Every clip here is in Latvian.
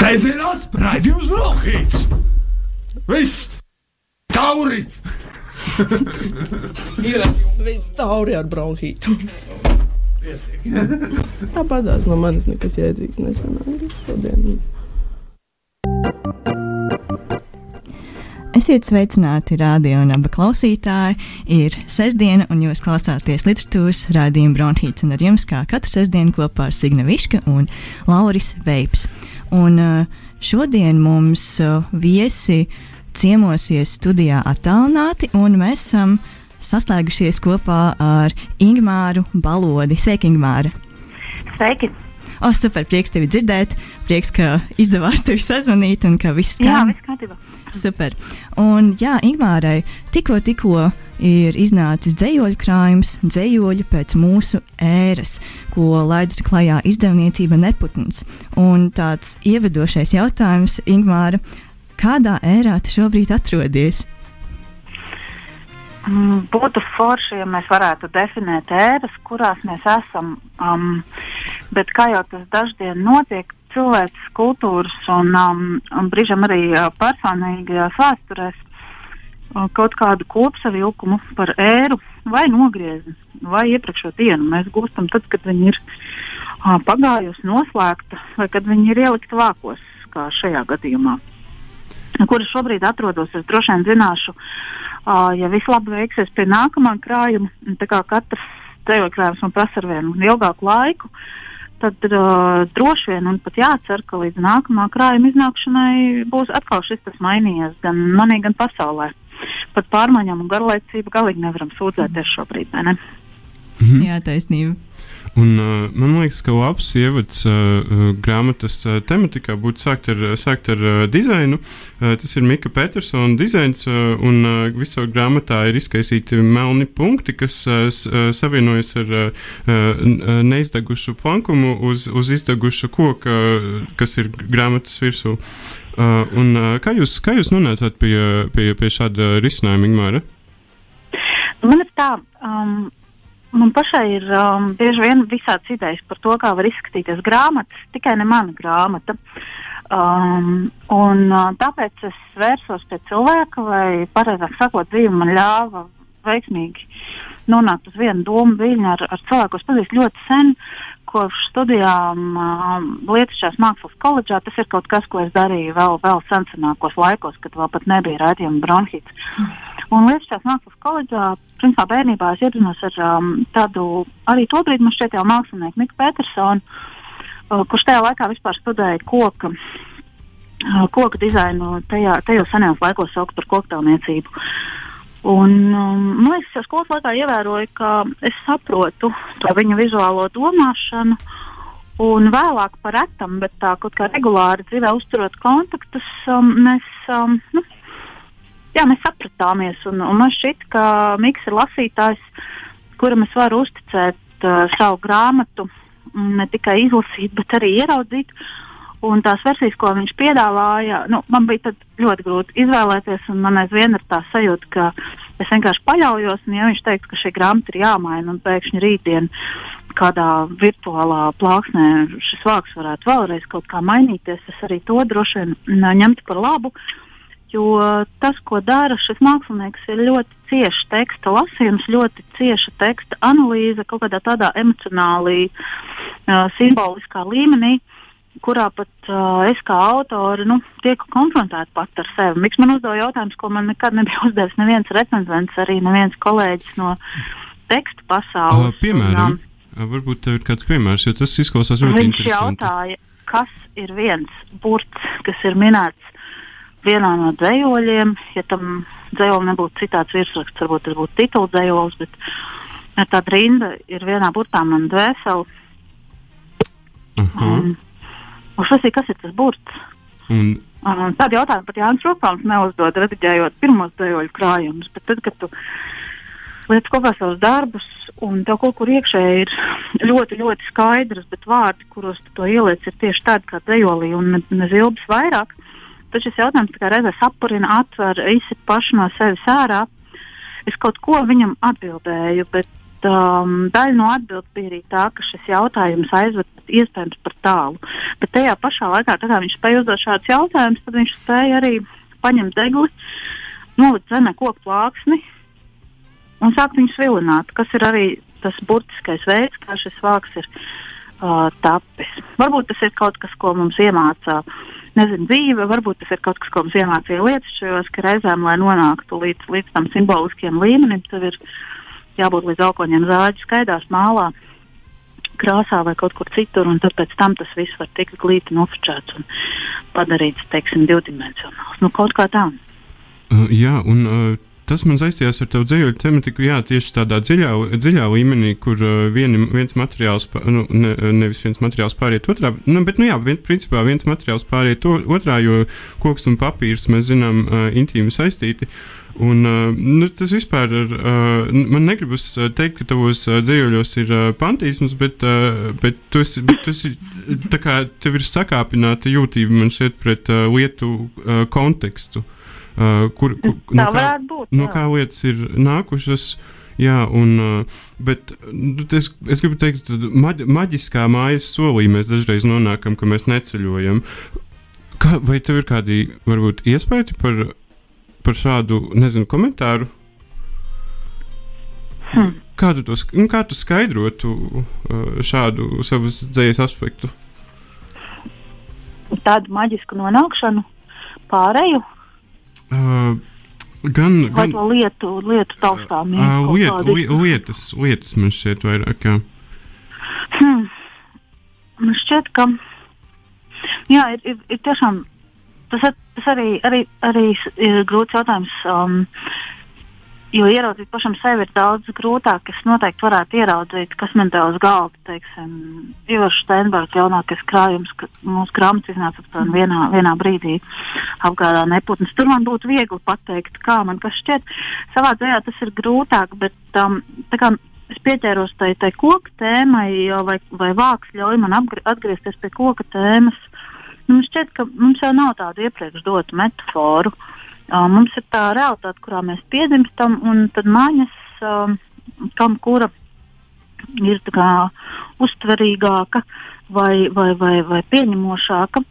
Sēžamās raidījums Brokhīts! Viss! Tauri! Ir viss tauri ar bronhītu. Tāpatās no manis nekas jēdzīgs nesanāca šodien. Esiet sveicināti, radio un abi klausītāji. Ir sestdiena, un jūs klausāties literatūras rādījuma Bronhīts, un ar jums kā katru sestdienu kopā ar Signa Viška un Lauris Veips. Un uh, šodien mums uh, viesi ciemosies studijā attālināti, un mēs esam saslēgušies kopā ar Ingmāru Balodi. Sveiki, Ingmāra! Sveiki! Oh, super, prieks tevi dzirdēt. Prieks, ka izdevās tevi sazvanīt un ka viss skan. Jā, viss kārtībā. Super. Un, jā, Ingūrai tikko, tikko ir iznācis dzējoļu krājums, dzējoļi pēc mūsu ēras, ko laidusi klajā izdevniecība Neputns. Un tāds ievedošais jautājums, Ingūra, kādā ērā tu šobrīd atrodies? Mm, būtu forši, ja mēs varētu definēt ēras, kurās mēs esam. Um, bet kā jau tas daždien notiek, cilvēks kultūras un, um, un brīžam arī uh, personīgajās vēsturēs uh, kaut kādu kopsavilkumu par ēru vai nogriezni vai iepriekšējo dienu mēs gūstam tad, kad viņi ir uh, pagājusi, noslēgta vai kad viņi ir ielikti vākos, kā šajā gadījumā. Kur es šobrīd atrodos, es droši vien zināšu, uh, ja viss labi veiksies pie nākamā krājuma. Tā kā katrs ceļojuma krājums man prasa ar vienu ilgāku laiku, tad uh, droši vien un pat jācer, ka līdz nākamā krājuma iznākšanai būs atkal šis tas mainījies gan manī, gan pasaulē. Pat pārmaiņām un garlaicību galīgi nevaram sūdzēties šobrīd. Ne? Mhm. Jā, taisnība. Un, uh, man liekas, ka labs ievads uh, grāmatas uh, tematikā būtu sākt ar, sākt ar uh, dizainu. Uh, tas ir Mika Petersona dizains, uh, un uh, visā grāmatā ir izkaisīti melni punkti, kas uh, savienojas ar uh, neizdegušu plankumu uz, uz izdegušu koku, kas ir grāmatas virsū. Uh, un, uh, kā, jūs, kā jūs nonācāt pie, pie, pie šāda risinājuma, Ingmāra? Man ir tā. Um Man pašai ir um, bieži vien visādas idejas par to, kā var izskatīties grāmatas, tikai ne mana grāmata. Um, un, uh, tāpēc es vērsos pie cilvēka, vai pareizāk sakot, dzīve man ļāva veiksmīgi nonākt uz vienu domu viļņu ar, ar cilvēku, ko pazīstu ļoti sen, kopš studijām um, Lietušās mākslas koledžā. Tas ir kaut kas, ko es darīju vēl, vēl senākos laikos, kad vēl pat nebija rādījuma bronhīts. Un Lietušās mākslas koledžā, principā bērnībā es iepazinos ar um, tādu arī tobrīd man šķiet jau mākslinieku Miku Petersonu, uh, kurš tajā laikā vispār studēja koka. Uh, koka dizainu tajā, tajos senajos laikos sauc par koktelniecību. Uh, Un, um, man liekas, ka skolas laikā ievēroju, ka es saprotu to viņa vizuālo domāšanu. Un vēlāk par retam, bet tā kaut kā regulāri dzīvē uzturot kontaktus, um, mēs, um, nu, jā, mēs sapratāmies. Un, un man šķiet, ka Mikls ir lasītājs, kuram es varu uzticēt uh, savu grāmatu, ne tikai izlasīt, bet arī ieraudzīt. Un tās versijas, ko viņš piedāvāja, nu, man bija ļoti grūti izvēlēties. Man aizvien ir tā sajūta, ka es vienkārši paļaujos. Un, ja viņš teiks, ka šī grāmata ir jāmaina un pēkšņi rītdien kādā virtuālā plāksnē šis vārds varētu vēlreiz kaut kā mainīties, es arī to droši vien ņemtu par labu. Jo tas, ko dara šis mākslinieks, ir ļoti cieši teksta lasījums, ļoti cieša teksta analīze, kaut kādā tādā emocionālī, uh, simboliskā līmenī. Kurā pat uh, es kā autore nu, tieku konfrontēta pat ar sevi. Miks man uzdeva jautājumus, ko man nekad nebija uzdevis neviens recenzents, arī neviens kolēģis no tekstu pasaules. Uh, piemēram, un, um, varbūt tev ir kāds piemērs, jo tas izklausās ļoti viņš interesanti. Viņš jautāja, kas ir viens burts, kas ir minēts vienā no dzējoļiem. Ja tam dzējolim nebūtu citāds virsraksts, varbūt tas būtu titula dzējolis, bet tā rinda ir vienā burtā man dvēseli. Uh -huh. um, Uzsvasīja, kas ir tas burts. Un... Uh, Tādu jautājumu pat Jānis Rupāns neuzdod, rediģējot pirmos dejoļu krājumus. Bet tad, kad tu liec kopā savus darbus, un tev kaut kur iekšēji ir ļoti, ļoti skaidrs, bet vārdi, kuros tu to ieliec, ir tieši tādi kā dejolī un ne, ne zilbis vairāk, tad šis jautājums reizē sapurina, atver, izsit pašu no sevis ārā. Es kaut ko viņam atbildēju, bet um, daļa no atbildes bija arī tā, ka šis jautājums aizved iespējams par tālu. Bet tajā pašā laikā, kad viņš spēja uzdot šādus jautājumus, tad viņš spēja arī paņemt degli, nolikt zemē koku plāksni un sākt viņus vilināt, kas ir arī tas burtiskais veids, kā šis vārks ir uh, tapis. Varbūt tas ir kaut kas, ko mums iemācīja nezinu, dzīve, varbūt tas ir kaut kas, ko mums iemācīja lietas šajos, ka reizēm, lai nonāktu līdz, līdz tam simboliskiem līmenim, tev ir jābūt līdz aukoņiem zāģi skaidrā mālā. Krāsā vai kaut kur citur, un tāpēc tam tas viss var tikt glīti nofočēts un padarīts, teiksim, divdimensionāls. Nu, kaut kā tā. Uh, jā, un uh, tas man saistījās ar tavu dzīslu tematiku, jā, tieši tādā dziļā, dziļā līmenī, kur uh, vieni, viens materiāls, nu, ne, nevis viens materiāls pāriet otrā, nu, bet, nu, jā, vien, principā viens materiāls pāriet to, otrā, jo koks un papīrs, mēs zinām, uh, intīmi saistīti. Un, uh, nu, tas vispār ir. Man negribas teikt, ka tavos dzīsļos ir pantīsms, bet, bet tu esi. Bet tu esi tā kā tev ir sakāpināta jūtība man šeit pret lietu kontekstu. Uh, kur, kur, no, kā, būt, no kā lietas ir nākušas. Jā, un, uh, bet nu, es, es gribu teikt, ka maģ, maģiskā mājas solī mēs dažreiz nonākam, ka mēs neceļojam. Kā, vai tev ir kādi, varbūt, iespēja par, par šādu, nezinu, komentāru? Hmm. Kādu to, nu, kā tu skaidrotu uh, šādu savas dzīslas aspektu? Tādu maģisku nonākšanu, pārēju. Uh, gan, Vai gan to lietu, lietu taustām? Uh, liet, li, lietas, lietas man šķiet vairāk. Jā. Hmm. Man šķiet, ka jā, ir, ir, ir tiešām tas, tas arī, arī, arī ir grūts jautājums. Um, Jo ieraudzīt pašam sevi ir daudz grūtāk. Es noteikti varētu ieraudzīt, kas man te uz galda, teiksim, Ivars Steinbergs jaunākais krājums, ka mūsu grāmatas iznāca aptuveni vienā, vienā brīdī apgādā neputnes. Tur man būtu viegli pateikt, kā man kas šķiet. Savā dzējā tas ir grūtāk, bet um, tā kā es pieķēros tai, tai koka tēmai, vai, vai vāks ļauj man atgriezties pie koka tēmas. Nu, man šķiet, ka mums jau nav tādu iepriekš dotu metaforu. Uh, mums ir tā realitāte, kurā mēs piedzimstam, un tad mājas, kam kura ir kā, uztverīgāka vai, vai, vai, vai pieņemošāka,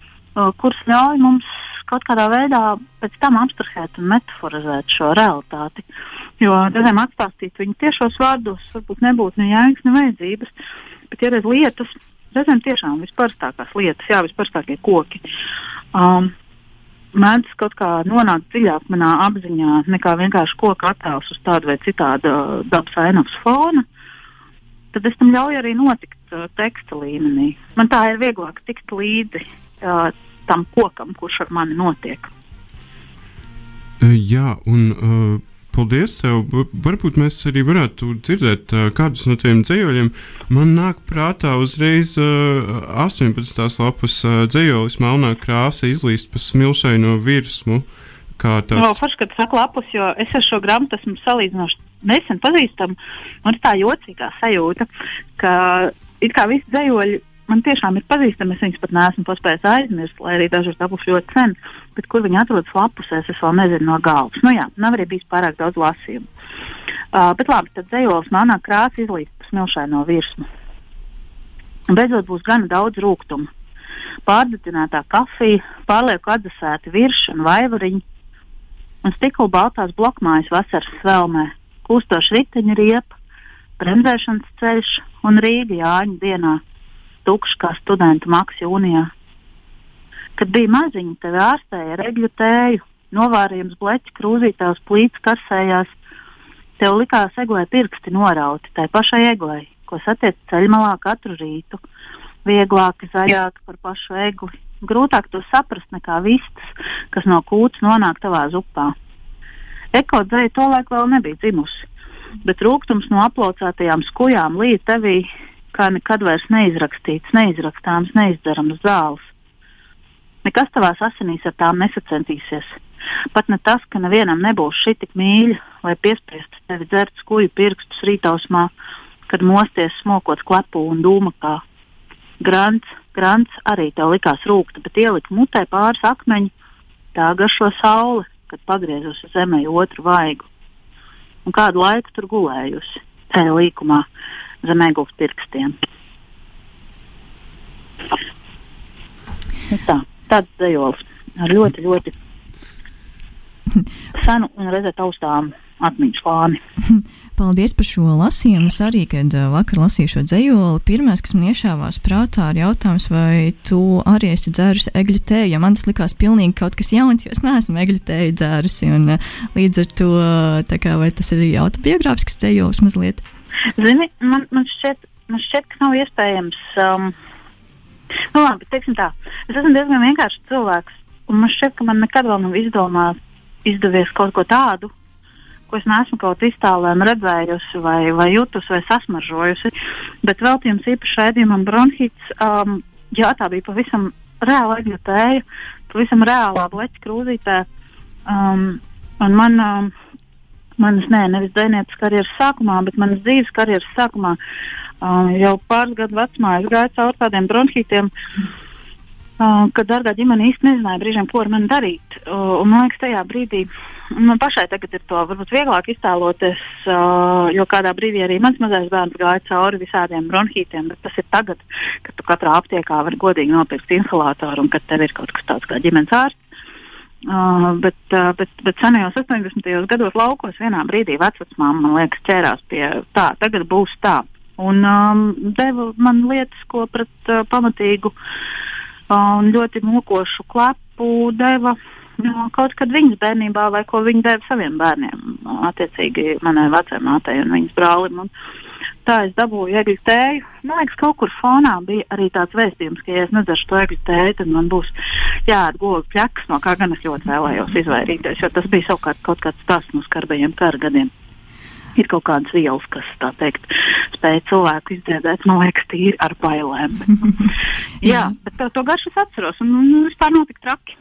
kuras ļauj mums kaut kādā veidā pēc tam abstrahēt un metaforizēt šo realitāti. Jo reizēm atstāstīt viņu tiešos vārdos varbūt nebūtu ne jēgas, ne vajadzības, bet reiz lietas, reizēm tiešām visparstākās lietas, jā, visparstākie koki. Um, mēdz kaut kā nonākt dziļāk manā apziņā nekā vienkārši koka attēls uz tādu vai citādu uh, dabas ainavas fona, tad es tam ļauju arī notikt uh, teksta līmenī. Man tā ir vieglāk tikt līdzi uh, tam kokam, kurš ar mani notiek. Jā, un uh, paldies tev. Varbūt mēs arī varētu dzirdēt uh, kādus no tiem dzējoļiem. Man nāk prātā uzreiz uh, 18. lapas uh, dzējolis melnā krāsa izlīst pa smilšaino virsmu. Kā tāds. Vēl forši, kad saku lapus, jo es ar šo grāmatu esmu salīdzinoši nesen pazīstama. Man ir tā jocīgā sajūta, ka it kā visi dzējoļi man tiešām ir pazīstami. Es viņus pat neesmu paspējis aizmirst, lai arī dažus tapuši ļoti sen. Bet kur viņi atrodas lapusēs, es vēl nezinu no galvas. Nu jā, nav arī bijis pārāk daudz lasījumu. Uh, bet labi, tad dzējols manā krāsā izlīst pa smilšaino virsmu. Beidzot būs gana daudz rūkumu. Pārdedzinātā kafija, pārlieku atdzesēti virši un vaivariņi, un stikla baltās blokmājas vasaras svelmē, kūstoša riteņa riepa, bremzēšanas ceļš un Rīga Jāņa dienā tukšs kā studentu maks jūnijā. Kad bija maziņa, tevi ārstēja regļu tēju, novārījums bleķi krūzītājs plīts karsējās. Tev likās eglē pirksti norauti, tai pašai eglei, ko satiec ceļmalā katru rītu. Vieglāki, zaļāki par pašu egli. Grūtāk to saprast nekā vistas, kas no kūts nonāk tavā zupā. Eko dzēja tolaik vēl nebija dzimusi, bet rūkums no aplaucētajām skujām līdz tevī kā nekad vairs neizrakstīts, neizrakstāms, neizdarams zāles. Nekas tavās asinīs ar tām nesacentīsies. Pat ne tas, ka nevienam nebūs šī tik mīļa, lai piespiestu tevi dzert skuju pirkstus rītausmā, kad mosties smokot klepu un dūmakā. Grants, grants arī tev likās rūkta, bet ielika mutē pāris akmeņu, tā garšo saule, kad pagriezusi zemē otru vaigu. Un kādu laiku tur gulējusi ceļa līkumā zem egulas pirkstiem. Nu tā, tāds dejols ar ļoti, ļoti senu un reizē taustām atmiņu slāni. Paldies par šo lasījumu. Es arī, kad vakar lasīju šo dzējoli, pirmais, kas man iešāvās prātā, ir jautājums, vai tu arī esi dzērusi egļu tēju. Ja man tas likās pilnīgi kaut kas jauns, jo es neesmu egļu tēju dzērusi. Un, līdz ar to, kā, vai tas ir autobiogrāfisks dzējolis mazliet? Zini, man, man, šķiet, man šķiet, ka nav iespējams. Um, nu, labi, teiksim tā. Es esmu diezgan vienkāršs cilvēks, un man šķiet, ka man nekad vēl nav izdomāts, izdevies kaut ko tādu, ko es neesmu kaut iztālēm redzējusi, vai, vai jutusi, vai sasmaržojusi. Bet veltījums īpaši ēdījumam bronhīts, um, jā, tā bija pavisam reāla egļu tēja, pavisam reālā bleķa krūzītē. Um, un man, um, manas, nē, nevis dēnietas karjeras sākumā, bet manas dzīves karjeras sākumā, um, jau pāris gadu vecumā, es gāju cauri tādiem bronhītiem. Uh, kad dārgā ģimene īsti nezināja brīžiem, ko ar mani darīt. Uh, un, man liekas, tajā brīdī uh, Man pašai tagad ir to varbūt vieglāk iztēloties, uh, jo kādā brīdī arī mans mazais bērns gāja cauri visādiem bronhītiem, bet tas ir tagad, kad tu katrā aptiekā vari godīgi nopirkt inhalatoru un kad tev ir kaut kas tāds kā ģimenes ārsts. Uh, bet, uh, bet, bet senajos 80. gados laukos vienā brīdī vecmāmiņa, man liekas, ķērās pie tā, tagad būs tā. Un um, deva man lietas, ko pret uh, pamatīgu un uh, ļoti mokošu klepu deva nu, kaut kad viņas bērnībā, vai ko viņa deva saviem bērniem, attiecīgi manai vecajai mātei un viņas brālim. Un tā es dabūju egļu tēju. Man liekas, kaut kur fonā bija arī tāds vēstījums, ka, ja es nedzeršu to egļu tēju, tad man būs gogu pļaks, no kā gan es ļoti vēlējos izvairīties, jo tas bija savukārt kaut kāds stāsts no skarbajiem kara gadiem ir kaut kādas vielas, kas, tā teikt, spēj cilvēku izdziedēt, man liekas, tīri ar bailēm. jā, bet to, to garšu es atceros, un, un vispār nav tik traki.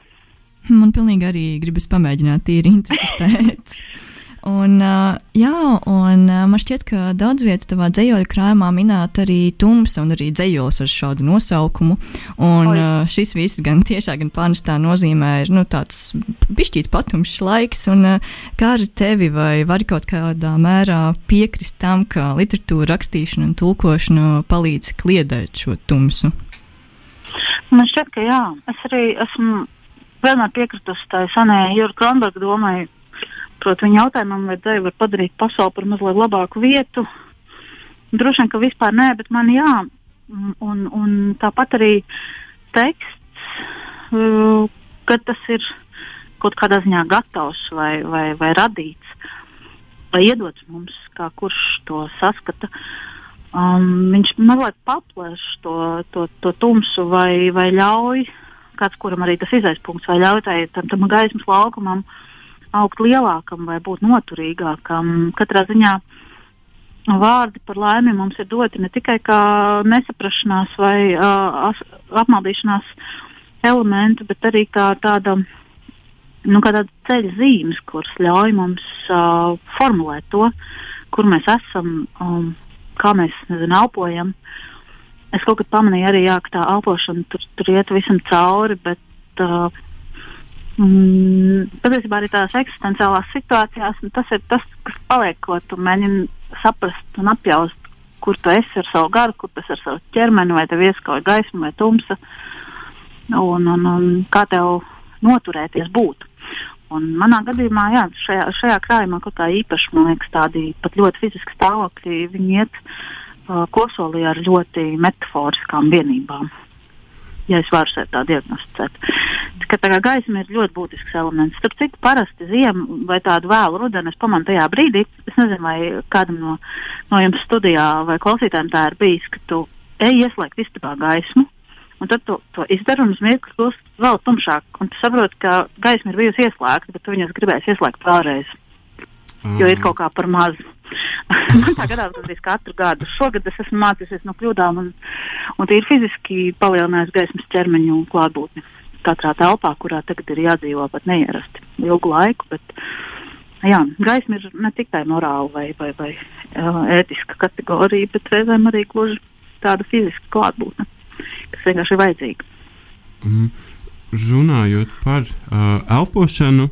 Man pilnīgi arī gribas pamēģināt, tīri intereses pēc. Un, jā, un man šķiet, ka daudz vietas tavā dzējoļu krājumā minēt arī tumsa un arī dzējos ar šādu nosaukumu. Un Oi. šis viss gan tiešā, gan pārnestā nozīmē ir nu, tāds pišķīt patumšs laiks. Un, kā ar tevi vai vari kaut kādā mērā piekrist tam, ka literatūra rakstīšana un tulkošana palīdz kliedēt šo tumsu? Man šķiet, ka jā. Es arī esmu vienmēr piekritusi tai senajai Jūra Kronberga domai, proti, viņa jautājumam, vai dēļ var padarīt pasauli par mazliet labāku vietu. Droši vien, ka vispār nē, bet man jā. Un, un tāpat arī teksts, uh, kad tas ir kaut kādā ziņā gatavs vai, vai, vai radīts, vai iedots mums, kā kurš to saskata. Um, viņš mazliet paplēš to, to, to tumsu vai, vai ļauj uh, kāds, kuram arī tas izaizpunkts, vai ļauj tai, tam, tam gaismas laukumam augt lielākam vai būt noturīgākam. Katrā ziņā vārdi par laimi mums ir doti ne tikai kā nesaprašanās vai uh, apmaldīšanās elementi, bet arī kā tāda. Nu, kā tāda ceļa zīmes, kuras ļauj mums uh, formulēt to, kur mēs esam, um, kā mēs nezinu, elpojam, uh, es kaut kad pamanīju arī, jā, ka tā elpošana tur, tur iet visam cauri, bet uh, mm, patiesībā arī tādās eksistenciālās situācijās tas ir tas, kas paliek, ko tu mēģini saprast un apjaust, kur tu esi ar savu garu, kur tas ar savu ķermeni, vai tev ieskauj gaisma vai tumsa, un, un, un kā tev noturēties būt. Un manā gadījumā, jā, šajā, šajā krājumā kaut kā īpaši, man liekas, tādi pat ļoti fiziski stāvokļi, viņi iet uh, kosolī ar ļoti metaforiskām vienībām. Ja es varu tā diagnosticēt, ka tā kā gaisma ir ļoti būtisks elements. Starp citu, parasti ziemu vai tādu vēlu rudeni es pamanu tajā brīdī, es nezinu, vai kādam no, no jums studijā vai klausītājiem tā ir bijis, ka tu ej ieslēgt istabā gaismu, un tad tu to izdari un uz mirkli kļūst vēl tumšāk, un tu saproti, ka gaisma ir bijusi ieslēgta, bet tu viņus gribēsi ieslēgt vēlreiz, mm. jo ir kaut kā par mazu. Man tā gadās gandrīz katru gadu. Šogad es esmu mācījusies no kļūdām un, un tīri fiziski palielinājusi gaismas ķermeņu klātbūtni katrā telpā, kurā tagad ir jādzīvo pat neierasti ilgu laiku. Bet, jā, gaisma ir ne tikai morāla vai, vai, vai uh, ētiska kategorija, bet reizēm arī gluži tāda fiziska klātbūtne, kas vienkārši ir vajadzīga. Mm. Runājot par uh, elpošanu,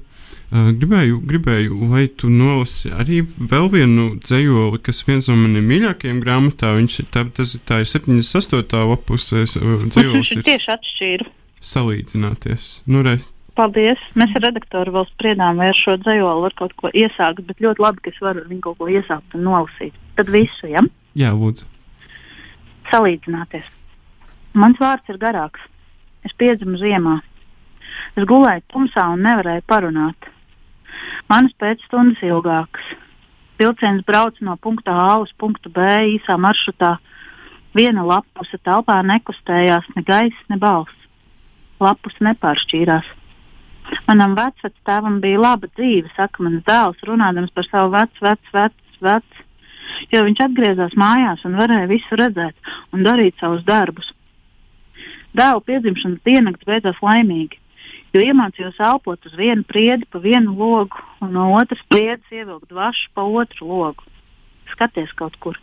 gribēju, gribēju, lai tu nolasi arī vēl vienu dzējoli, kas viens no maniem mīļākajiem grāmatā. Viņš ir tā, tas, tā ir 78. lapusēs. Dzējolis ir tieši atšķīru. Salīdzināties. Nu, re. Paldies. Mēs ar redaktoru vēl spriedām, vai ar šo dzējoli var kaut ko iesākt, bet ļoti labi, ka es varu ar viņu kaut ko iesākt un nolasīt. Tad visu, ja? Jā, lūdzu. Salīdzināties. Mans vārds ir garāks. Es piedzimu ziemā. Es gulēju tumsā un nevarēju parunāt. Manas pēcstundas ilgākas. Vilciens brauc no punkta A uz punktu B īsā maršrutā. Viena lapuse telpā nekustējās ne gaiss, ne balss. Lapus nepāršķīrās. Manam vecvectēvam bija laba dzīve, saka mans dēls, runādams par savu vecu, vecu, vecu, vecu. Jo viņš atgriezās mājās un varēja visu redzēt un darīt savus darbus. Dēla piedzimšanas diennakts beidzās laimīgi, jo iemācījos elpot uz vienu priedi pa vienu logu un no otras priedes ievilkt vašu pa otru logu. Skaties kaut kur,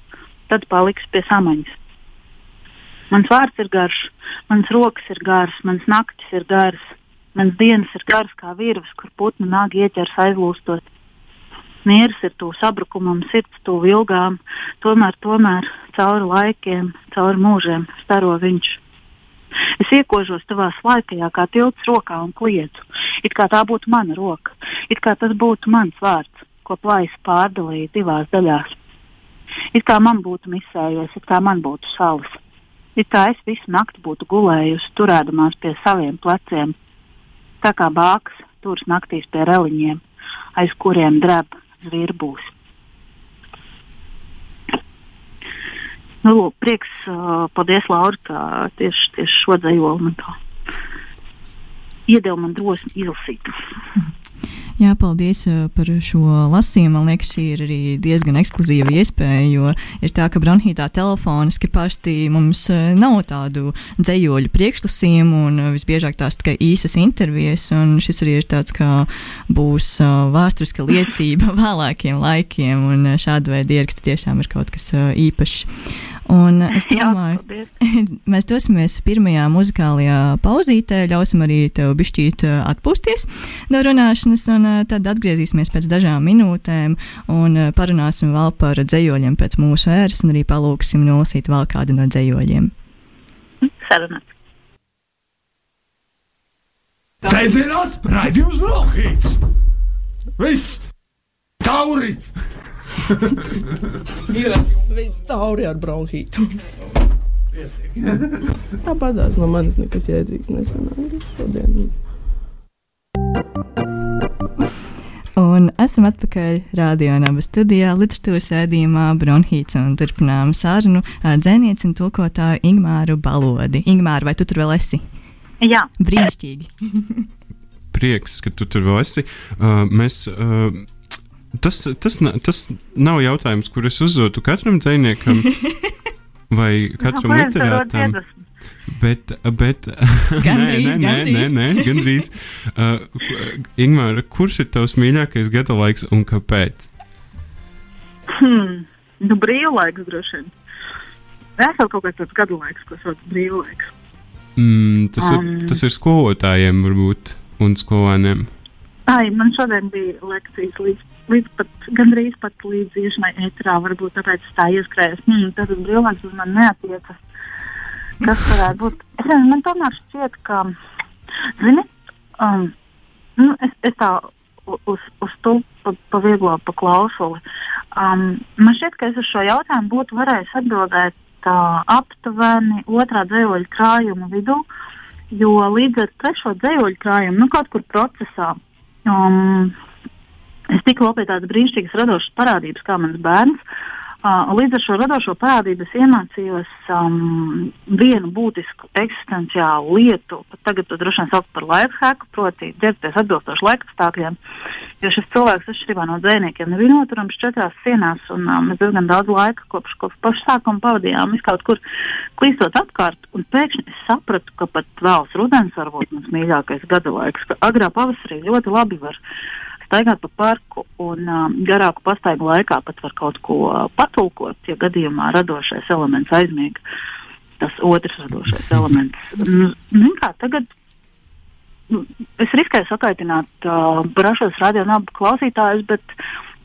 tad paliks pie samaņas. Mans vārds ir garš, mans rokas ir garas, mans naktis ir garas, mans dienas ir garas kā virves, kur putnu nāga ieķers aizlūstot. Mieres ir tuvu sabrukumam, sirds tuvu ilgām, tomēr, tomēr cauri laikiem, cauri mūžiem staro viņš. Es iekožos tavā slaikajā, kā tilts rokā un kliedzu. It kā tā būtu mana roka, it kā tas būtu mans vārds, ko plājas pārdalīja divās daļās. It kā man būtu misējies, it kā man būtu salas. It kā es visu nakti būtu gulējusi, turēdamās pie saviem pleciem, tā kā bāks turas naktīs pie reliņiem, aiz kuriem dreb zvirbūs. Nu, lūk, prieks, paldies, Laura, ka tieši, tieši šo dzējoli man tā iedeva man drosmi izlasīt. Jā, paldies par šo lasījumu. Man liekas, šī ir arī diezgan ekskluzīva iespēja, jo ir tā, ka bronhītā telefoniski parasti mums nav tādu dzējoļu priekšlasījumu, un visbiežāk tās tikai īsas intervijas, un šis arī ir tāds, kā būs vēsturiska liecība vēlākiem laikiem, un šāda veida ieraksti tiešām ir kaut kas īpašs. Un es domāju, ka mēs dosimies pirmajā muzikālajā pauzītē, ļausim arī tev bišķīt atpūsties no runāšanas, un uh, tad atgriezīsimies pēc dažām minūtēm un uh, parunāsim vēl par dzējoļiem pēc mūsu ēras, un arī palūksim nolasīt vēl kādu no dzējoļiem. Sarunāt. Sēžamās raidījums Brokhīts! Viss! Tauri! Ir viss tauri ar bronhītu. Tāpatās no manis nekas jēdzīgs nesanāca šodien. Un esam atpakaļ rādījumā, studijā, literatūras ēdījumā, bronhīts un turpinām sarunu ar dzēnieci un tulkotāju Ingmāru Balodi. Ingmāra, vai tu tur vēl esi? Jā. Brīnišķīgi. Prieks, ka tu tur vēl esi. Uh, mēs, uh, tas, tas, tas nav jautājums, kur es uzdotu katram dziniekam vai katram literātam. Bet, bet gandrīz, nē, nē, nē, nē, gandrīz. Uh, Ingūna, kurš ir tavs mīļākais gada laiks un kāpēc? Hmm, nu, brīvlaiks droši vien. Es jau kaut kāds tāds gadu laiks, ko sauc brīvlaiks. Mm, tas, um, ir, tas ir skolotājiem, varbūt, un skolēniem. Ai, man šodien bija lekcijas līdz līdz pat gandrīz pat līdz iešanai ētrā, varbūt tāpēc tā ieskrējas. Hmm, tas brīvlaiks, uz mani neatiecas. Kas varētu būt? Es nezinu, man tomēr šķiet, ka, zini, um, nu, es, es tā uz, uz to pa, pa vieglo pa klausuli. Um, man šķiet, ka es uz šo jautājumu būtu varējis atbildēt uh, aptuveni otrā dzējoļa krājuma vidū, jo līdz ar trešo dzējoļa krājumu, nu, kaut kur procesā, um, es vēl pie tādas brīnišķīgas radošas parādības, kā mans bērns. Līdz ar šo radošo parādību es iemācījos um, vienu būtisku eksistenciālu lietu, pat tagad to droši vien sauc par life hacku, proti, ģērbties atbilstoši laikapstākļiem. Jo šis cilvēks, atšķirībā no dzēniekiem, nebija noturams četrās sienās, un um, mēs diezgan daudz laika kopš, kopš paša sākuma pavadījām kaut kur klīstot apkārt, pēkšņi es sapratu, ka pat vēls rudens var būt mans mīļākais gada laiks, ka agrā pavasarī ļoti labi var staigāt pa parku un um, garāku pastaigu laikā pat var kaut ko patulkot, ja gadījumā radošais elements aizmiega. Tas otrs radošais elements. Nu, nu, kā tagad es riskēju sakaitināt uh, brašos radionabu klausītājus, bet,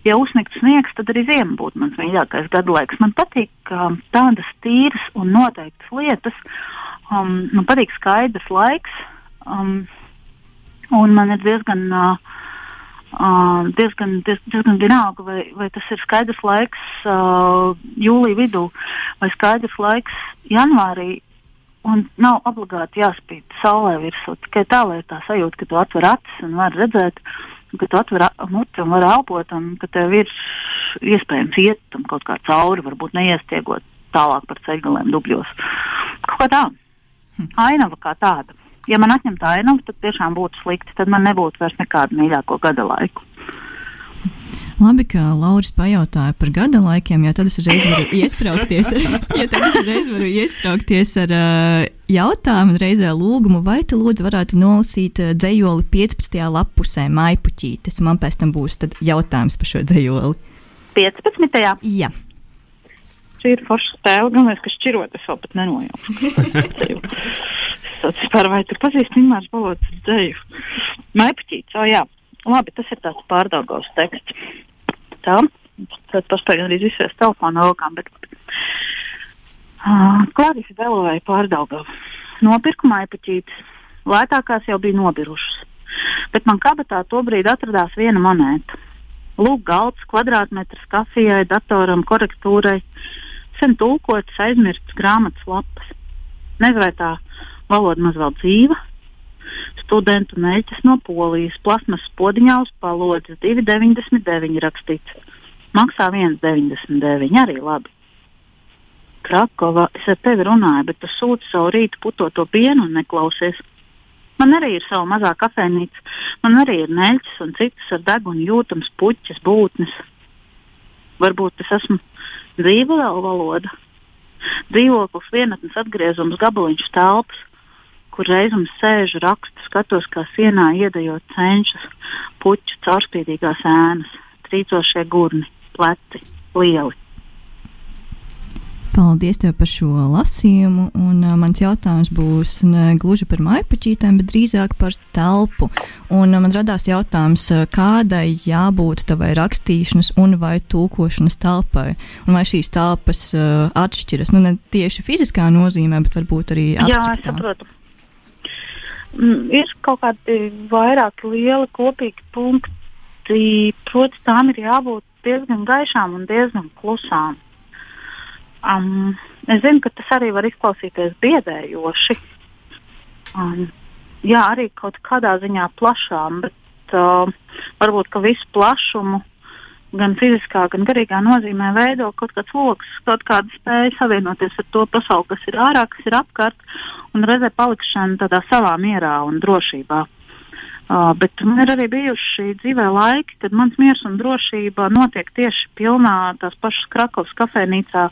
ja uzsnigts sniegs, tad arī ziema būtu mans mīļākais gadu laiks. Man patīk uh, tādas tīras un noteiktas lietas. Um, man patīk skaidrs laiks. Um, un man ir diezgan, uh, uh, diezgan, diez, diezgan vienalga, vai, vai tas ir skaidrs laiks uh, jūlijā vidū vai skaidrs laiks janvārī un nav obligāti jāspīd saulē virsū. Tikai tā, lai tā sajūta, ka tu atver acis un var redzēt, ka tu atver muti un var elpot, un ka tev ir iespējams iet tam kaut kā cauri, varbūt neiestiegot tālāk par ceļgaliem dubļos. Kaut kā tā. Ainava kā tāda. Ja man atņemtu ainavu, tad tiešām būtu slikti. Tad man nebūtu vairs nekādu mīļāko gada laiku. Labi, ka Lauris pajautāja par gada laikiem, jo tad es uzreiz varu iesprāgties ar, ja tad es uzreiz varu iesprāgties ar uh, jautājumu, reizē lūgumu, vai tu lūdzu varētu nolasīt uh, dzējoli 15. lapusē maipuķītes, un man pēc tam būs jautājums par šo dzējoli. 15. Jā. Šī ir forša spēle, gan es, ka šķirot, es vēl pat nenojaušu. es vispār vai tu pazīsti Ingmārs Balots dzēju? Maipuķītes, o oh, jā. Labi, tas ir tāds pārdaugos teksts tā. Tad paspēja arī izsvērt telefonu rokām. Bet, uh, Klārijas vēloja pārdaugā. Nopirku maipaķītes. Lētākās jau bija nobirušas. Bet man kabatā tobrīd atradās viena monēta. Lūk, galds, kvadrātmetrs kafijai, datoram, korektūrai. Sen tulkots, aizmirsts grāmatas lapas. Nezinu, vai tā valoda maz vēl dzīva. Studentu mēģis no Polijas, plasmas podiņā uz palodzes 2,99 rakstīts. Maksā 1,99 arī labi. Krakova, es ar tevi runāju, bet tu sūti savu rītu putoto pienu un neklausies. Man arī ir sava mazā kafejnīca, man arī ir neļķis un citas ar degunu jūtams puķis, būtnes. Varbūt es esmu dzīva vēl valoda. Dzīvoklis, vienatnes atgriezums, gabaliņš telpas kur reizums sēžu, rakstu, skatos, kā sienā iedējot cenšas, puķu caurspīdīgās ēnas, trīcošie gurni, pleci, lieli. Paldies tev par šo lasījumu. Un, uh, mans jautājums būs ne gluži par maipaķītēm, bet drīzāk par telpu. Un, uh, man radās jautājums, kādai jābūt tavai rakstīšanas un vai tūkošanas telpai? Un vai šīs telpas uh, atšķiras? Nu, ne tieši fiziskā nozīmē, bet varbūt arī abstraktā. Jā, saprotu mm, ir kaut kādi vairāki lieli kopīgi punkti. Protams, tām ir jābūt diezgan gaišām un diezgan klusām. Um, es zinu, ka tas arī var izklausīties biedējoši. Um, jā, arī kaut kādā ziņā plašām, bet uh, varbūt visu plašumu gan fiziskā, gan garīgā nozīmē veido kaut kāds lokus, kaut kāda spēja savienoties ar to pasauli, kas ir ārā, kas ir apkārt, un reizē palikšana tādā savā mierā un drošībā. Uh, bet man ir arī bijuši dzīvē laiki, kad mans miers un drošība notiek tieši pilnā tās pašas Krakovas kafejnīcā,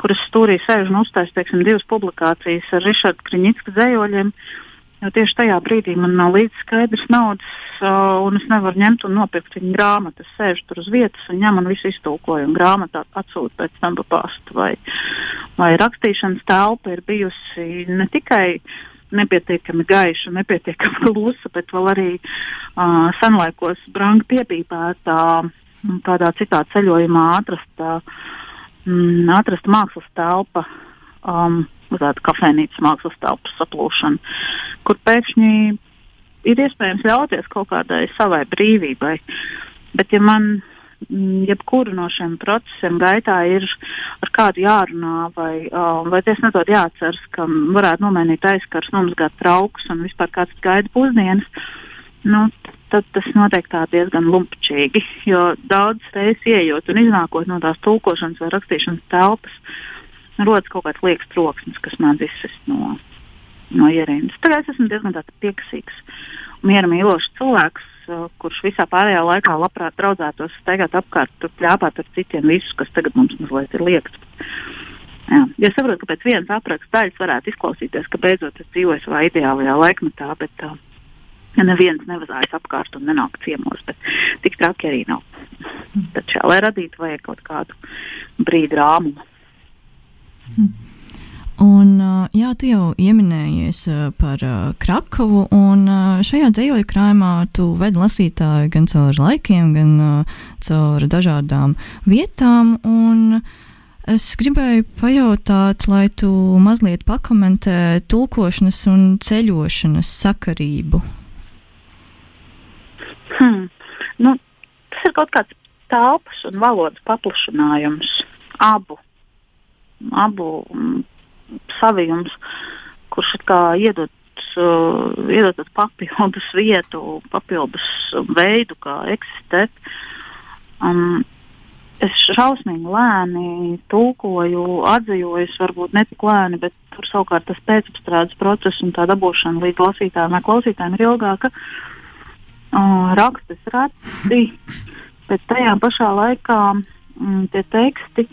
kuras stūrī sēž un uzstājas, teiksim, divas publikācijas ar Rišardu Kriņicku dzējojiem. Uh, Jo tieši tajā brīdī man nav līdz skaidrs naudas, uh, un es nevaru ņemt un nopirkt viņa grāmatu. Es sēžu tur uz vietas un ņemu un visu iztulkoju, un grāmatā atsūtu pēc tam pa pastu. Vai, vai rakstīšanas telpa ir bijusi ne tikai nepietiekami gaiša, nepietiekami klusa, bet vēl arī uh, senlaikos brangi piepīpētā, kādā citā ceļojumā atrasta, mm, atrasta mākslas telpa. Um, tāda kafejnīcas mākslas telpas saplūšana, kur pēkšņi ir iespējams ļauties kaut kādai savai brīvībai. Bet, ja man mm, jebkuru no šiem procesiem gaitā ir ar kādu jārunā, vai, uh, vai es nedod jāatceras, ka varētu nomainīt aizskars, nomazgāt trauks un vispār kāds gaida pusdienas, nu, tad tas notiek tā diezgan lumpčīgi. Jo daudz reizes ieejot un iznākot no tās tulkošanas vai rakstīšanas telpas, rodas kaut kāds liekas troksnis, kas man izsist no, no ierīnas. Tagad es esmu diezgan piekasīgs un miera mīlošs cilvēks, uh, kurš visā pārējā laikā labprāt draudzētos, staigāt apkārt, tur pļāpāt ar citiem visus, kas tagad mums mazliet ir liekas. Jā. Ja saprotu, ka pēc vienas apraksta daļas varētu izklausīties, ka beidzot es dzīvoju savā ideālajā laikmetā, bet uh, neviens nevazājas apkārt un nenāk ciemos, bet tik traki arī nav. Tad šā, lai radītu, vajag kaut kādu brīdi rāmumu. Un, jā, tu jau pieminējies par Krakavu, un šajā dzīvoļu krājumā tu vedi lasītāju gan caur laikiem, gan caur dažādām vietām. Es gribēju pajautāt, lai tu mazliet pakomentē tulkošanas un ceļošanas sakarību. Hmm. Nu, tas ir kaut kāds telpas un valodas paplašinājums abu, abu savījums, kurš ir kā iedod, uh, iedod papildus vietu, papildus veidu, kā eksistēt. Um, es šausmīgi lēni tulkoju, atzījos, varbūt ne tik lēni, bet tur savukārt tas pēcapstrādes process un tā dabūšana līdz lasītājiem vai klausītājiem ir ilgāka. Uh, rakstus reti, bet tajā pašā laikā mm, tie teksti,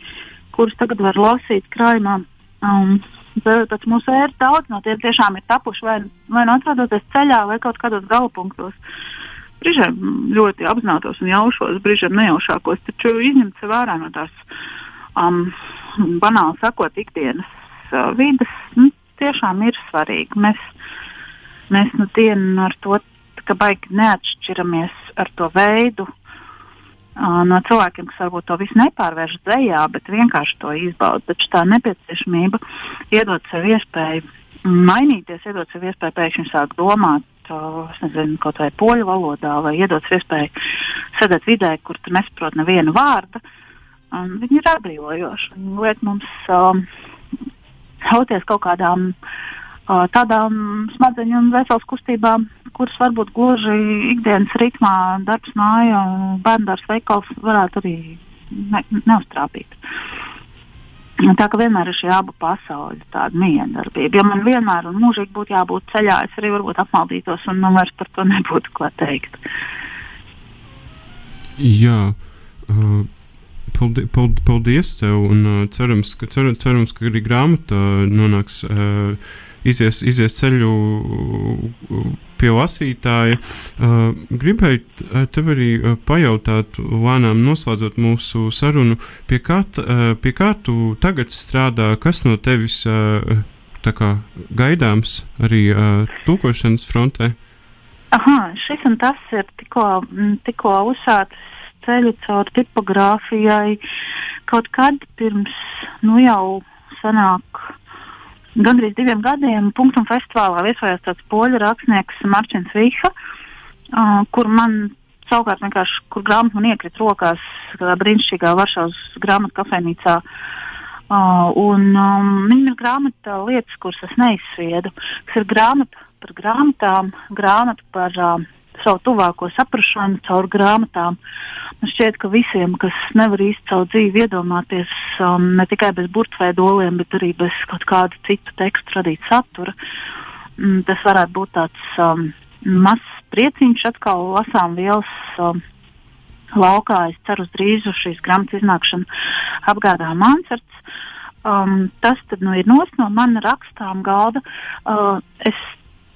kurus tagad var lasīt krājumā, Um, Pēc mūsu ēras daudz no tiem tiešām ir tapuši vai, vai nu atrodoties ceļā, vai kaut kādos galapunktos. Brīžiem ļoti apzinātos un jaušos, brīžiem nejaušākos, taču izņemt sev ārā no tās um, banāli sakot, ikdienas uh, vidas, nu, tiešām ir svarīgi. Mēs, mēs nu dienu ar to, ka baigi neatšķiramies ar to veidu, no cilvēkiem, kas varbūt to visu nepārvērš dzējā, bet vienkārši to izbauda. Taču tā nepieciešamība iedot sev iespēju mainīties, iedot sev iespēju pēkšņi sākt domāt. Es nezinu, kaut vai poļu valodā, vai iedot iespēju sēdēt vidē, kur tu nesaproti nevienu vārdu. Um, viņi ir atbrīvojoši. Viņi liek mums um, ļauties kaut kādām uh, tādām smadzeņu un veselas kustībām, kuras varbūt gluži ikdienas ritmā, darbs, māja, bērnu veikals varētu arī ne, neuztrāpīt. Tā kā vienmēr ir šī abu pasauļu tāda miedarbība. Ja man vienmēr un mūžīgi būtu jābūt ceļā, es arī varbūt apmaldītos un man vairs par to nebūtu ko teikt. Jā. Uh... Paldies, paldies tev, un uh, cerams, ka, cer, cerams, ka arī grāmata nonāks, uh, izies, izies ceļu pie lasītāja. Uh, gribēju uh, tev arī uh, pajautāt, lēnām noslēdzot mūsu sarunu, pie kā, uh, pie kā tu tagad strādā, kas no tevis uh, kā, gaidāms arī uh, tūkošanas frontē? Aha, šis un tas ir tikko, tikko uzsācis ceļu caur tipogrāfijai kaut kad pirms, nu jau sanāk gandrīz diviem gadiem Punktum festivālā viesojās tāds poļu rakstnieks Marčins Vīha, uh, kur man savukārt vienkārši, kur grāmata man iekrita rokās, brīnišķīgā Varšavas grāmatu kafejnīcā. Uh, un um, viņam ir grāmata lietas, kuras es neizsviedu, kas ir grāmata par grāmatām, grāmata par uh, savu tuvāko saprāšanu caur grāmatām. Man šķiet, ka visiem, kas nevar īsti savu dzīvi iedomāties um, ne tikai bez burtveidoliem, bet arī bez kaut kāda citu tekstu radīt satura, um, tas varētu būt tāds um, mazs prieciņš atkal lasām vielas. Um, Laukā es ceru uz drīzu šīs grāmatas iznākšanu apgādā Mansards. Um, tas tad, nu, ir nos no mana rakstām galda. Uh, es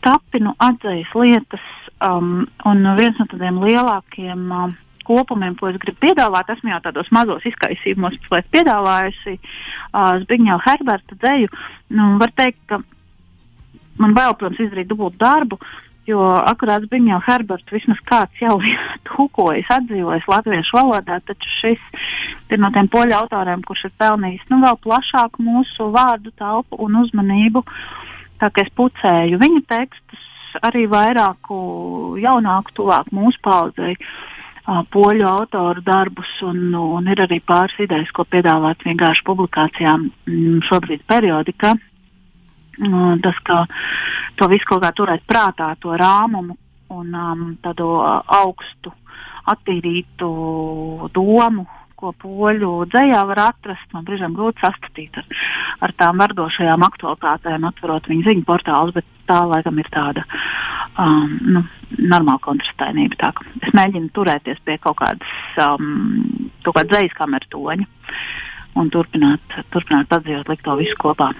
tapinu atzējas lietas, um, un viens no tādiem lielākiem um, kopumiem, ko es gribu piedāvāt, esmu jau tādos mazos izkaisījumos piedāvājusi uh, Zbigņēvu Herberta dzēju. Nu, var teikt, ka man vēl, protams, izdarīt dubultu darbu, jo akurāt Zbigņēvu Herbertu vismaz kāds jau ir tūkojis, atdzīvojis latviešu valodā, taču šis ir no tiem poļu autoriem, kurš ir pelnījis nu, vēl plašāku mūsu vārdu telpu un uzmanību. Uh, Tā kā es pucēju viņa tekstus, arī vairāku jaunāku, tuvāk mūsu paudzei, poļu autoru darbus, un, un ir arī pāris idejas, ko piedāvāt vienkārši publikācijām mm, šobrīd periodikā. Tas, ka to visu kaut kā turēt prātā, to rāmumu un um, tādu augstu, attīrītu domu ko poļu dzējā var atrast, man brīžiem grūti sastatīt ar, ar tām verdošajām aktualitātēm, atverot viņu ziņu portālus, bet tā laikam ir tāda um, nu, normāla kontrastainība. Tā, es mēģinu turēties pie kaut kādas, um, kādas dzējas kameras toņa un turpināt, turpināt atdzīvot, likt to visu kopā.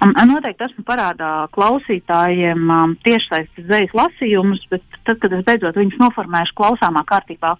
Noteikti esmu parādā klausītājiem um, tiešsaistes zvejas lasījumus, bet tad, kad es beidzot viņus noformēšu klausāmā kārtībā,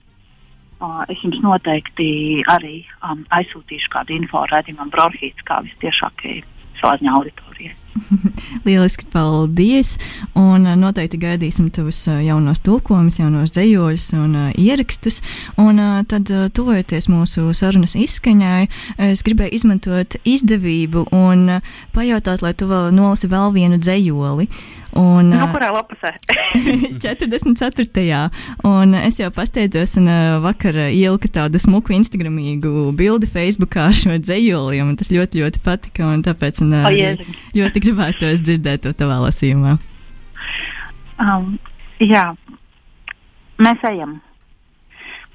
es jums noteikti arī um, aizsūtīšu kādu info redzamam bronhīts, kā vistiešākie slāņa auditorijai. Lieliski, paldies! Un uh, noteikti gaidīsim tavus uh, jaunos tulkojumus, jaunos dzējoļus un uh, ierakstus. Un uh, tad, uh, tuvojoties mūsu sarunas izskaņai, es gribēju izmantot izdevību un uh, pajautāt, lai tu vēl nolasi vēl vienu dzējoli. Un, Nu, kurā lapasē? 44. Un es jau pasteidzos, un vakar ieliku tādu smuku Instagramīgu bildi Facebookā ar šo dzējoli, un tas ļoti, ļoti patika. un Tāpēc man ļoti gribētos dzirdēt to tavā lasījumā. Um, jā, mēs ejam.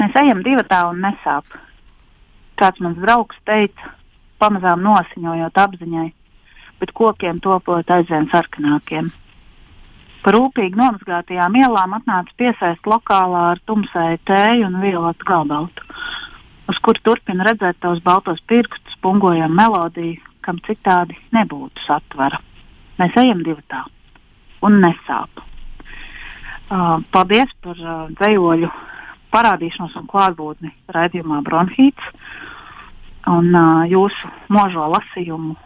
Mēs ejam divi tā un nesāp. Kāds mans draugs teica, pamazām nosiņojot apziņai, bet kokiem topot aizvien sarkanākiem. Pa rūpīgi nomazgātajām ielām atnāca piesaist lokālā ar tumsēju tēju un violetu galbaltu, uz kuru turpina redzēt tavus baltos pirkstus, pungojam melodiju, kam citādi nebūtu satvara. Mēs ejam divi tā un nesāp. Uh, paldies par uh, dzējoļu parādīšanos un klātbūtni raidījumā Bronhīts un uh, jūsu možo lasījumu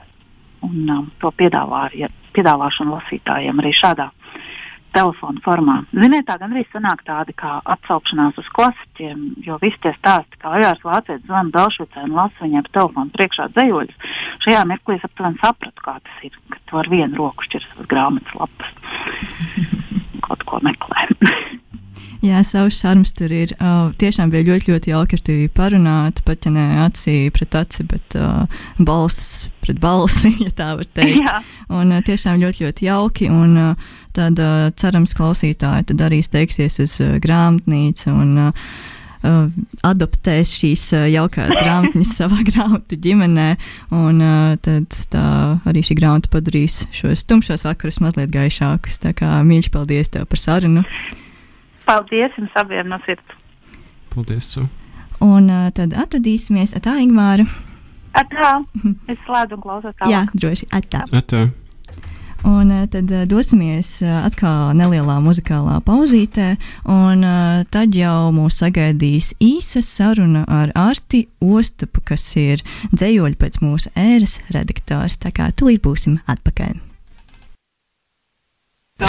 un uh, to piedāvā, piedāvāšanu lasītājiem arī šādā telefona formā. Ziniet, tā gandrīz sanāk tādi kā atsaukšanās uz klasiķiem, jo visi tie stāsti, kā Ojārs Vācietis zvana Belšvicē un lasa viņai pa telefonu priekšā dzējoļus, šajā mirklī es aptuveni sapratu, kā tas ir, ka tu ar vienu roku šķirs uz grāmatas lapas. Kaut ko meklē. Jā, savs šarms tur ir. Uh, tiešām bija ļoti, ļoti jauki ar tevi parunāt, pat ja ne acī pret aci, bet uh, balss pret balsi, ja tā var teikt. Jā. Un uh, tiešām ļoti, ļoti jauki. Un uh, tad uh, cerams, klausītāji tad arī steigsies uz uh, grāmatnīcu un uh, uh, adoptēs šīs uh, jaukās grāmatiņas savā grāmatu ģimenē. Un uh, tad tā arī šī grāmata padarīs šos tumšos vakarus mazliet gaišākus. Tā kā mīļš paldies tev par sarunu. Paldies jums abiem no sirds. Paldies! Un uh, tad atradīsimies atā Ingmāra. Atā, es slēdzu un klausos tālāk. Jā, droši atā. Atā. Un tad dosimies atkal nelielā muzikālā pauzītē, un tad jau mūs sagaidīs īsa saruna ar Arti Ostupu, kas ir dzējoļi pēc mūsu ēras redaktors. Tā kā tūlīt būsim atpakaļ.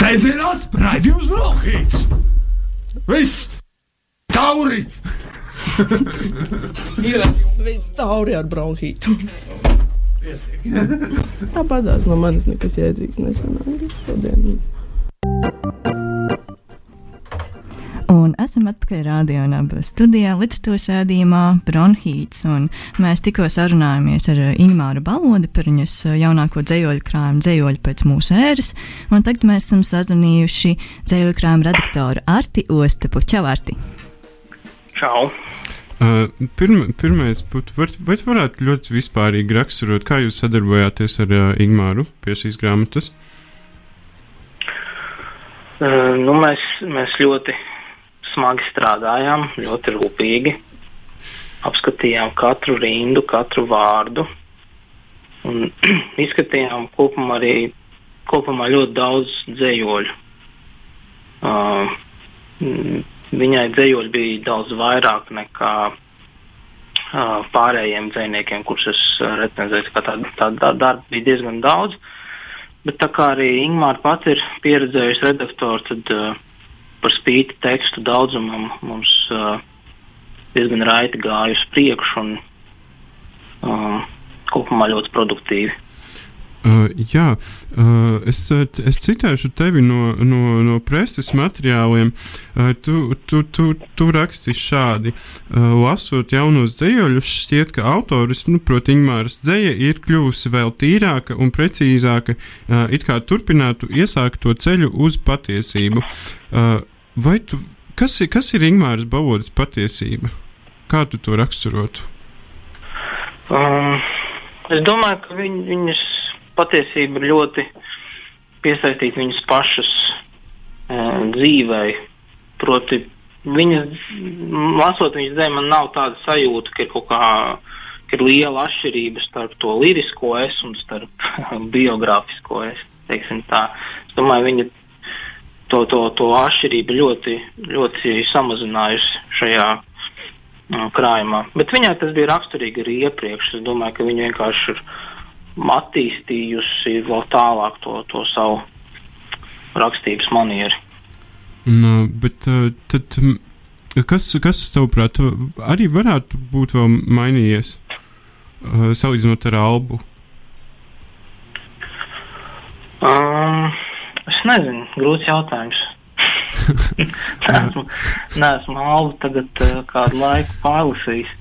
Sēžamās raidījums Brokhīts! Viss! Tauri! Ir viss tauri ar bronhītu. Tāpatās no manis nekas jēdzīgs nesanāca šodien. Esam atpakaļ radio un abu studijā literatūras rādījumā Bronhīts. un Mēs tikko sarunājāmies ar Ingmāru Balodi par viņas jaunāko dzējoļu krājumu, dzējoļu pēc mūsu ēras. Un tagad mēs esam sazvanījuši dzējoļu krājuma redaktoru Arti Ostapu. Čau, Arti! Čau! Uh, pirma, pirmais, būtu, var, vai tu varētu ļoti vispārīgi raksturot, kā jūs sadarbojāties ar uh, Ingmāru pie šīs grāmatas? Uh, nu, mēs, mēs ļoti smagi strādājām, ļoti rūpīgi. Apskatījām katru rindu, katru vārdu. Un izskatījām kopumā arī kopumā ļoti daudz dzējoļu. Uh, viņai dzējoļi bija daudz vairāk nekā uh, pārējiem dzējniekiem, kurus es. Tā, tā, tā, tā darba bija diezgan daudz. Bet tā kā arī Ingūna pati ir pieredzējusi redaktori, tad uh, par spīti tekstu daudzumam mums uh, diezgan raiti gāja uz priekšu un um, kopumā ļoti produktīvi. Uh, jā, uh, es, es citēšu tevi no, no, no preses materiāliem. Uh, tu, tu, tu, tu raksti šādi: uh, Lasot jaunos dzējoļus, šķiet, ka autors, nu, proti, Ingūnas dzēja ir kļuvusi vēl tīrāka un precīzāka, uh, it kā turpinātu iesākt to ceļu uz patiesību. Uh, vai tu, kas, ir, kas ir Ingūnas balodas patiesība? Kā tu to raksturotu? Um, es domāju, ka viņ, viņas patiesība ir ļoti piesaistīta viņas pašas uh, dzīvei. Proti, viņas, lasot viņas dzēju, man nav tāda sajūta, ka ir kaut kā ir liela atšķirība starp to lirisko es un starp biogrāfisko es. Es domāju, viņa to, to, to atšķirību ļoti, ļoti samazinājusi šajā krājumā. Bet viņai tas bija raksturīgi arī iepriekš. Es domāju, ka viņa vienkārši ir attīstījusi vēl tālāk to, to savu rakstības manieru. No, bet uh, tad, mm, kas, kas tavuprāt, arī varētu būt vēl mainījies uh, salīdzinot ar albu? Um, es nezinu, grūts jautājums. neesmu, neesmu albu tagad uh, kādu laiku pārlasījis.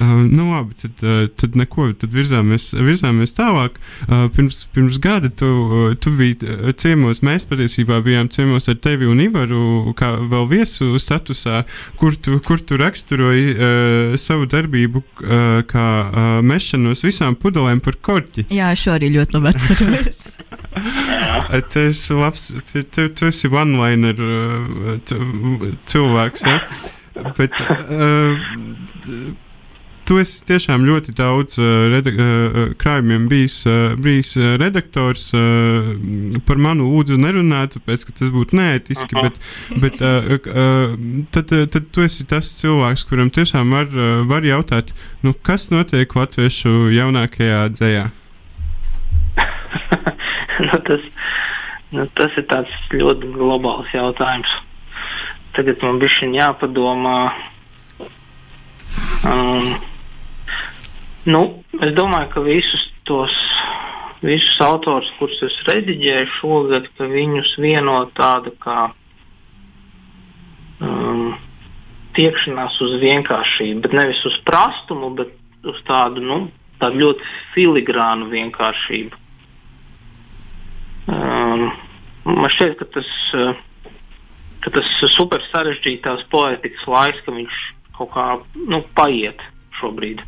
Uh, nu, labi, tad, uh, tad neko, tad virzāmies, virzāmies tālāk. Uh, pirms, pirms gada tu, uh, tu biji uh, ciemos, mēs patiesībā bijām ciemos ar tevi un Ivaru, kā vēl viesu statusā, kur tu, kur tu raksturoji uh, savu darbību uh, kā uh, mešanos visām pudelēm par korķi. Jā, šo arī ļoti labi atceros. Tu esi labs, tu, tu, tu esi one-liner uh, cilvēks, ja? Bet, uh, tu esi tiešām ļoti daudz uh, reda, uh, krājumiem bijis, bijis redaktors. Par manu lūdzu nerunāt, tāpēc, ka tas būtu neētiski, bet, bet tad, tad tu esi tas cilvēks, kuram tiešām var, var jautāt, nu, kas notiek latviešu jaunākajā dzējā. nu, tas, nu, tas ir tāds ļoti globāls jautājums. Tagad man bija jāpadomā. Um, nu, es domāju, ka visus tos visus autors, kurus es rediģēju šogad, ka viņus vieno tāda kā um, tiekšanās uz vienkāršību, bet nevis uz prastumu, bet uz tādu, nu, tādu ļoti filigrānu vienkāršību. Um, man šķiet, ka tas, ka tas super sarežģītās poetikas laiks, ka viņš kaut kā nu, paiet šobrīd.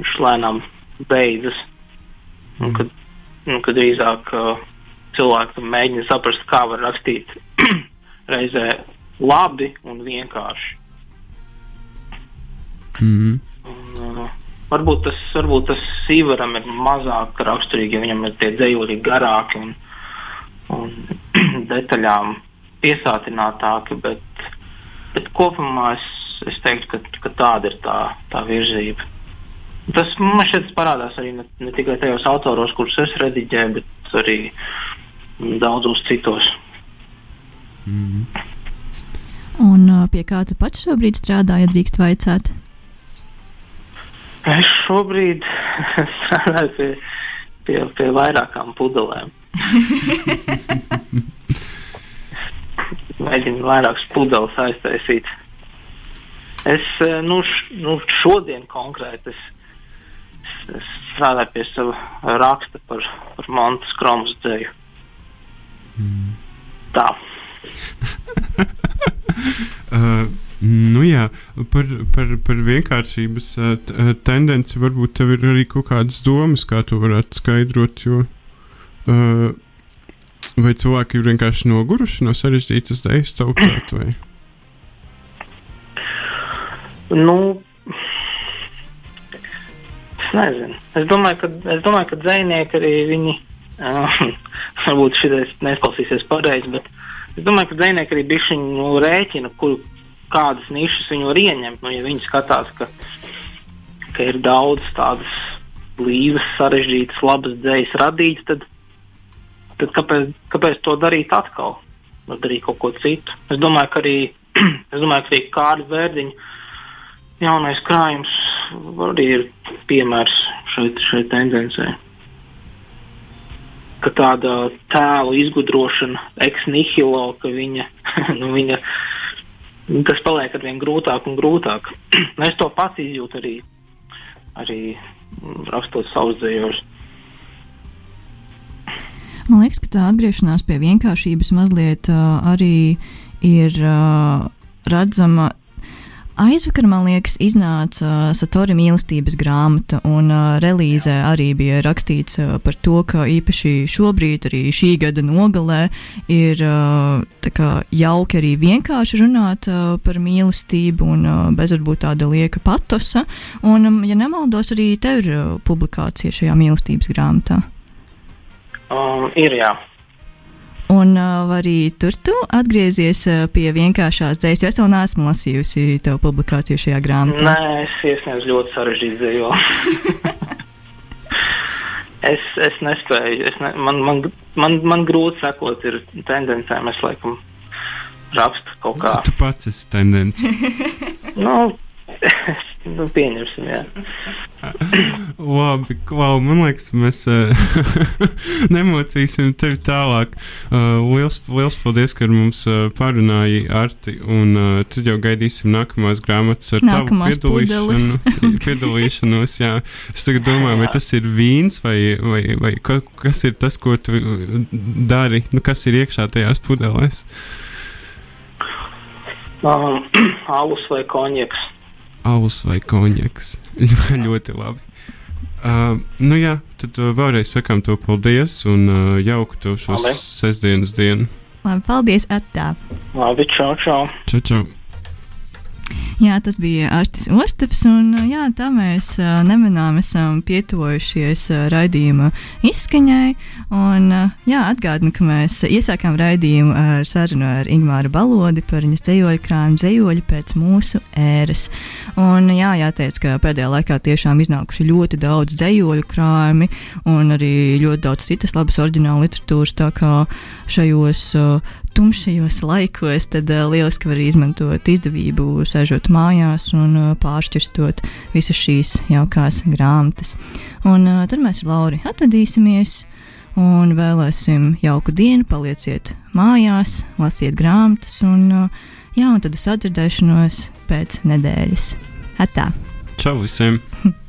Viņš lēnām beidzas. Un, kad, nu, kad drīzāk uh, cilvēki mēģina saprast, kā var rakstīt reizē labi un vienkārši. Mm -hmm. Un, uh, varbūt tas, varbūt tas Sīvaram ir mazāk raksturīgi, jo viņam ir tie dzējoļi garāki un, un detaļām piesātinātāki, bet, bet kopumā es, es teiktu, ka, ka tāda ir tā, tā virzība. Tas man šeit parādās arī ne, ne tikai tajos autoros, kurus es rediģēju, bet arī daudzos citos. Mm -hmm. Un uh, pie kā tu pats šobrīd strādā, ja drīkst vaicāt? Es šobrīd strādāju pie, pie, pie vairākām pudelēm. Mēģinu vairākas pudeles aiztaisīt. Es eh, nu, š, nu, šodien konkrēti es, strādāju pie sava raksta par, par Montes Kromas dzēju. Mm. Tā. uh, nu jā, par, par, par vienkāršības uh, uh, tendenci varbūt tev ir arī kaut kādas domas, kā to varētu skaidrot. Jo, uh, vai cilvēki ir vienkārši noguruši no sarežģītas dēļas, tavuprāt, vai? Nu, es nezinu. Es domāju, ka, es domāju, ka dzinieki arī viņi. Uh, varbūt šis neizklausīsies pareizi, bet es domāju, ka dzinieki arī bijuši nu, rēķina, kur, kādas nišas viņi var ieņemt. Nu, ja viņi skatās, ka, ka ir daudz tādas blīvas, sarežģītas, labas dzējas radītas, tad, tad kāpēc, kāpēc to darīt atkal? Darīt kaut ko citu. Es domāju, ka arī, es domāju, ka arī Kārļa Vērdiņa jaunais krājums arī ir piemērs šai, šai tendencei. Ka tāda tēlu izgudrošana, ex nihilo, ka viņa, nu, viņa tas paliek ar vien grūtāk un grūtāk. es to pats izjūtu arī, arī rakstot savus dzējos. Man liekas, ka tā atgriešanās pie vienkāršības mazliet uh, arī ir uh, redzama. Aizvakar, man liekas, iznāca uh, Satora mīlestības grāmata, un uh, relīzē arī bija rakstīts uh, par to, ka īpaši šobrīd, arī šī gada nogalē, ir kā jauki arī vienkārši runāt par mīlestību un bez varbūt tāda lieka patosa. Un, um, ja nemaldos, arī tev ir publikācija šajā mīlestības grāmatā. Um, ir jā. Un uh, arī tur tu atgriezies pie vienkāršās dzējas, jo es vēl neesmu lasījusi tev publikāciju šajā grāmatā. Nē, es iesniedzu ļoti sarežģītu dzēju. Es, es nespēju, es ne, man, man, man, man grūti sekot ir tendencēm. Es laikam rakstu kaut kā. Tu pats esi tendence. Nu, nu, pieņemsim, jā. Labi, Klau, man liekas, mēs uh, nemocīsim tevi tālāk. Uh, liels, liels paldies, ka ar mums uh, parunāji Arti, un uh, tad jau gaidīsim nākamās grāmatas ar Nākamās tavu piedalīšanu, piedalīšanos. Jā. Es tagad domāju, vai tas ir vīns, vai, vai, vai ka, kas ir tas, ko tu dari, nu, kas ir iekšā tajās pudelēs. Um, alus vai konjaks. Alus vai konjaks. ļoti labi. Uh, nu jā, tad uh, vēlreiz sakām to paldies un uh, jauku to šo sestdienas dienu. Labi, paldies, Attā! Labi, čau, čau. Čau, čau! Jā, tas bija Artis Ostaps, un jā, tā mēs nemanām esam pietuvojušies raidījuma izskaņai. Un, jā, atgādinu, ka mēs iesākām raidījumu ar sarunu ar Ingmāru Balodi par viņas dzējoļu krājumu dzējoļu pēc mūsu ēras. Un, jā, jāteic, ka pēdējā laikā tiešām iznākuši ļoti daudz dzējoļu krājumi un arī ļoti daudz citas labas oriģināla literatūras, tā kā šajos uh, tumšajos laikos, tad uh, lieliski var izmantot izdevību, sēžot mājās un uh, pāršķirstot visas šīs jaukās grāmatas. Un uh, tad mēs ar Lauri atvadīsimies un vēlēsim jauku dienu, palieciet mājās, lasiet grāmatas un, uh, jā, un tad es atdzirdēšanos pēc nedēļas. Atā! Čau visiem!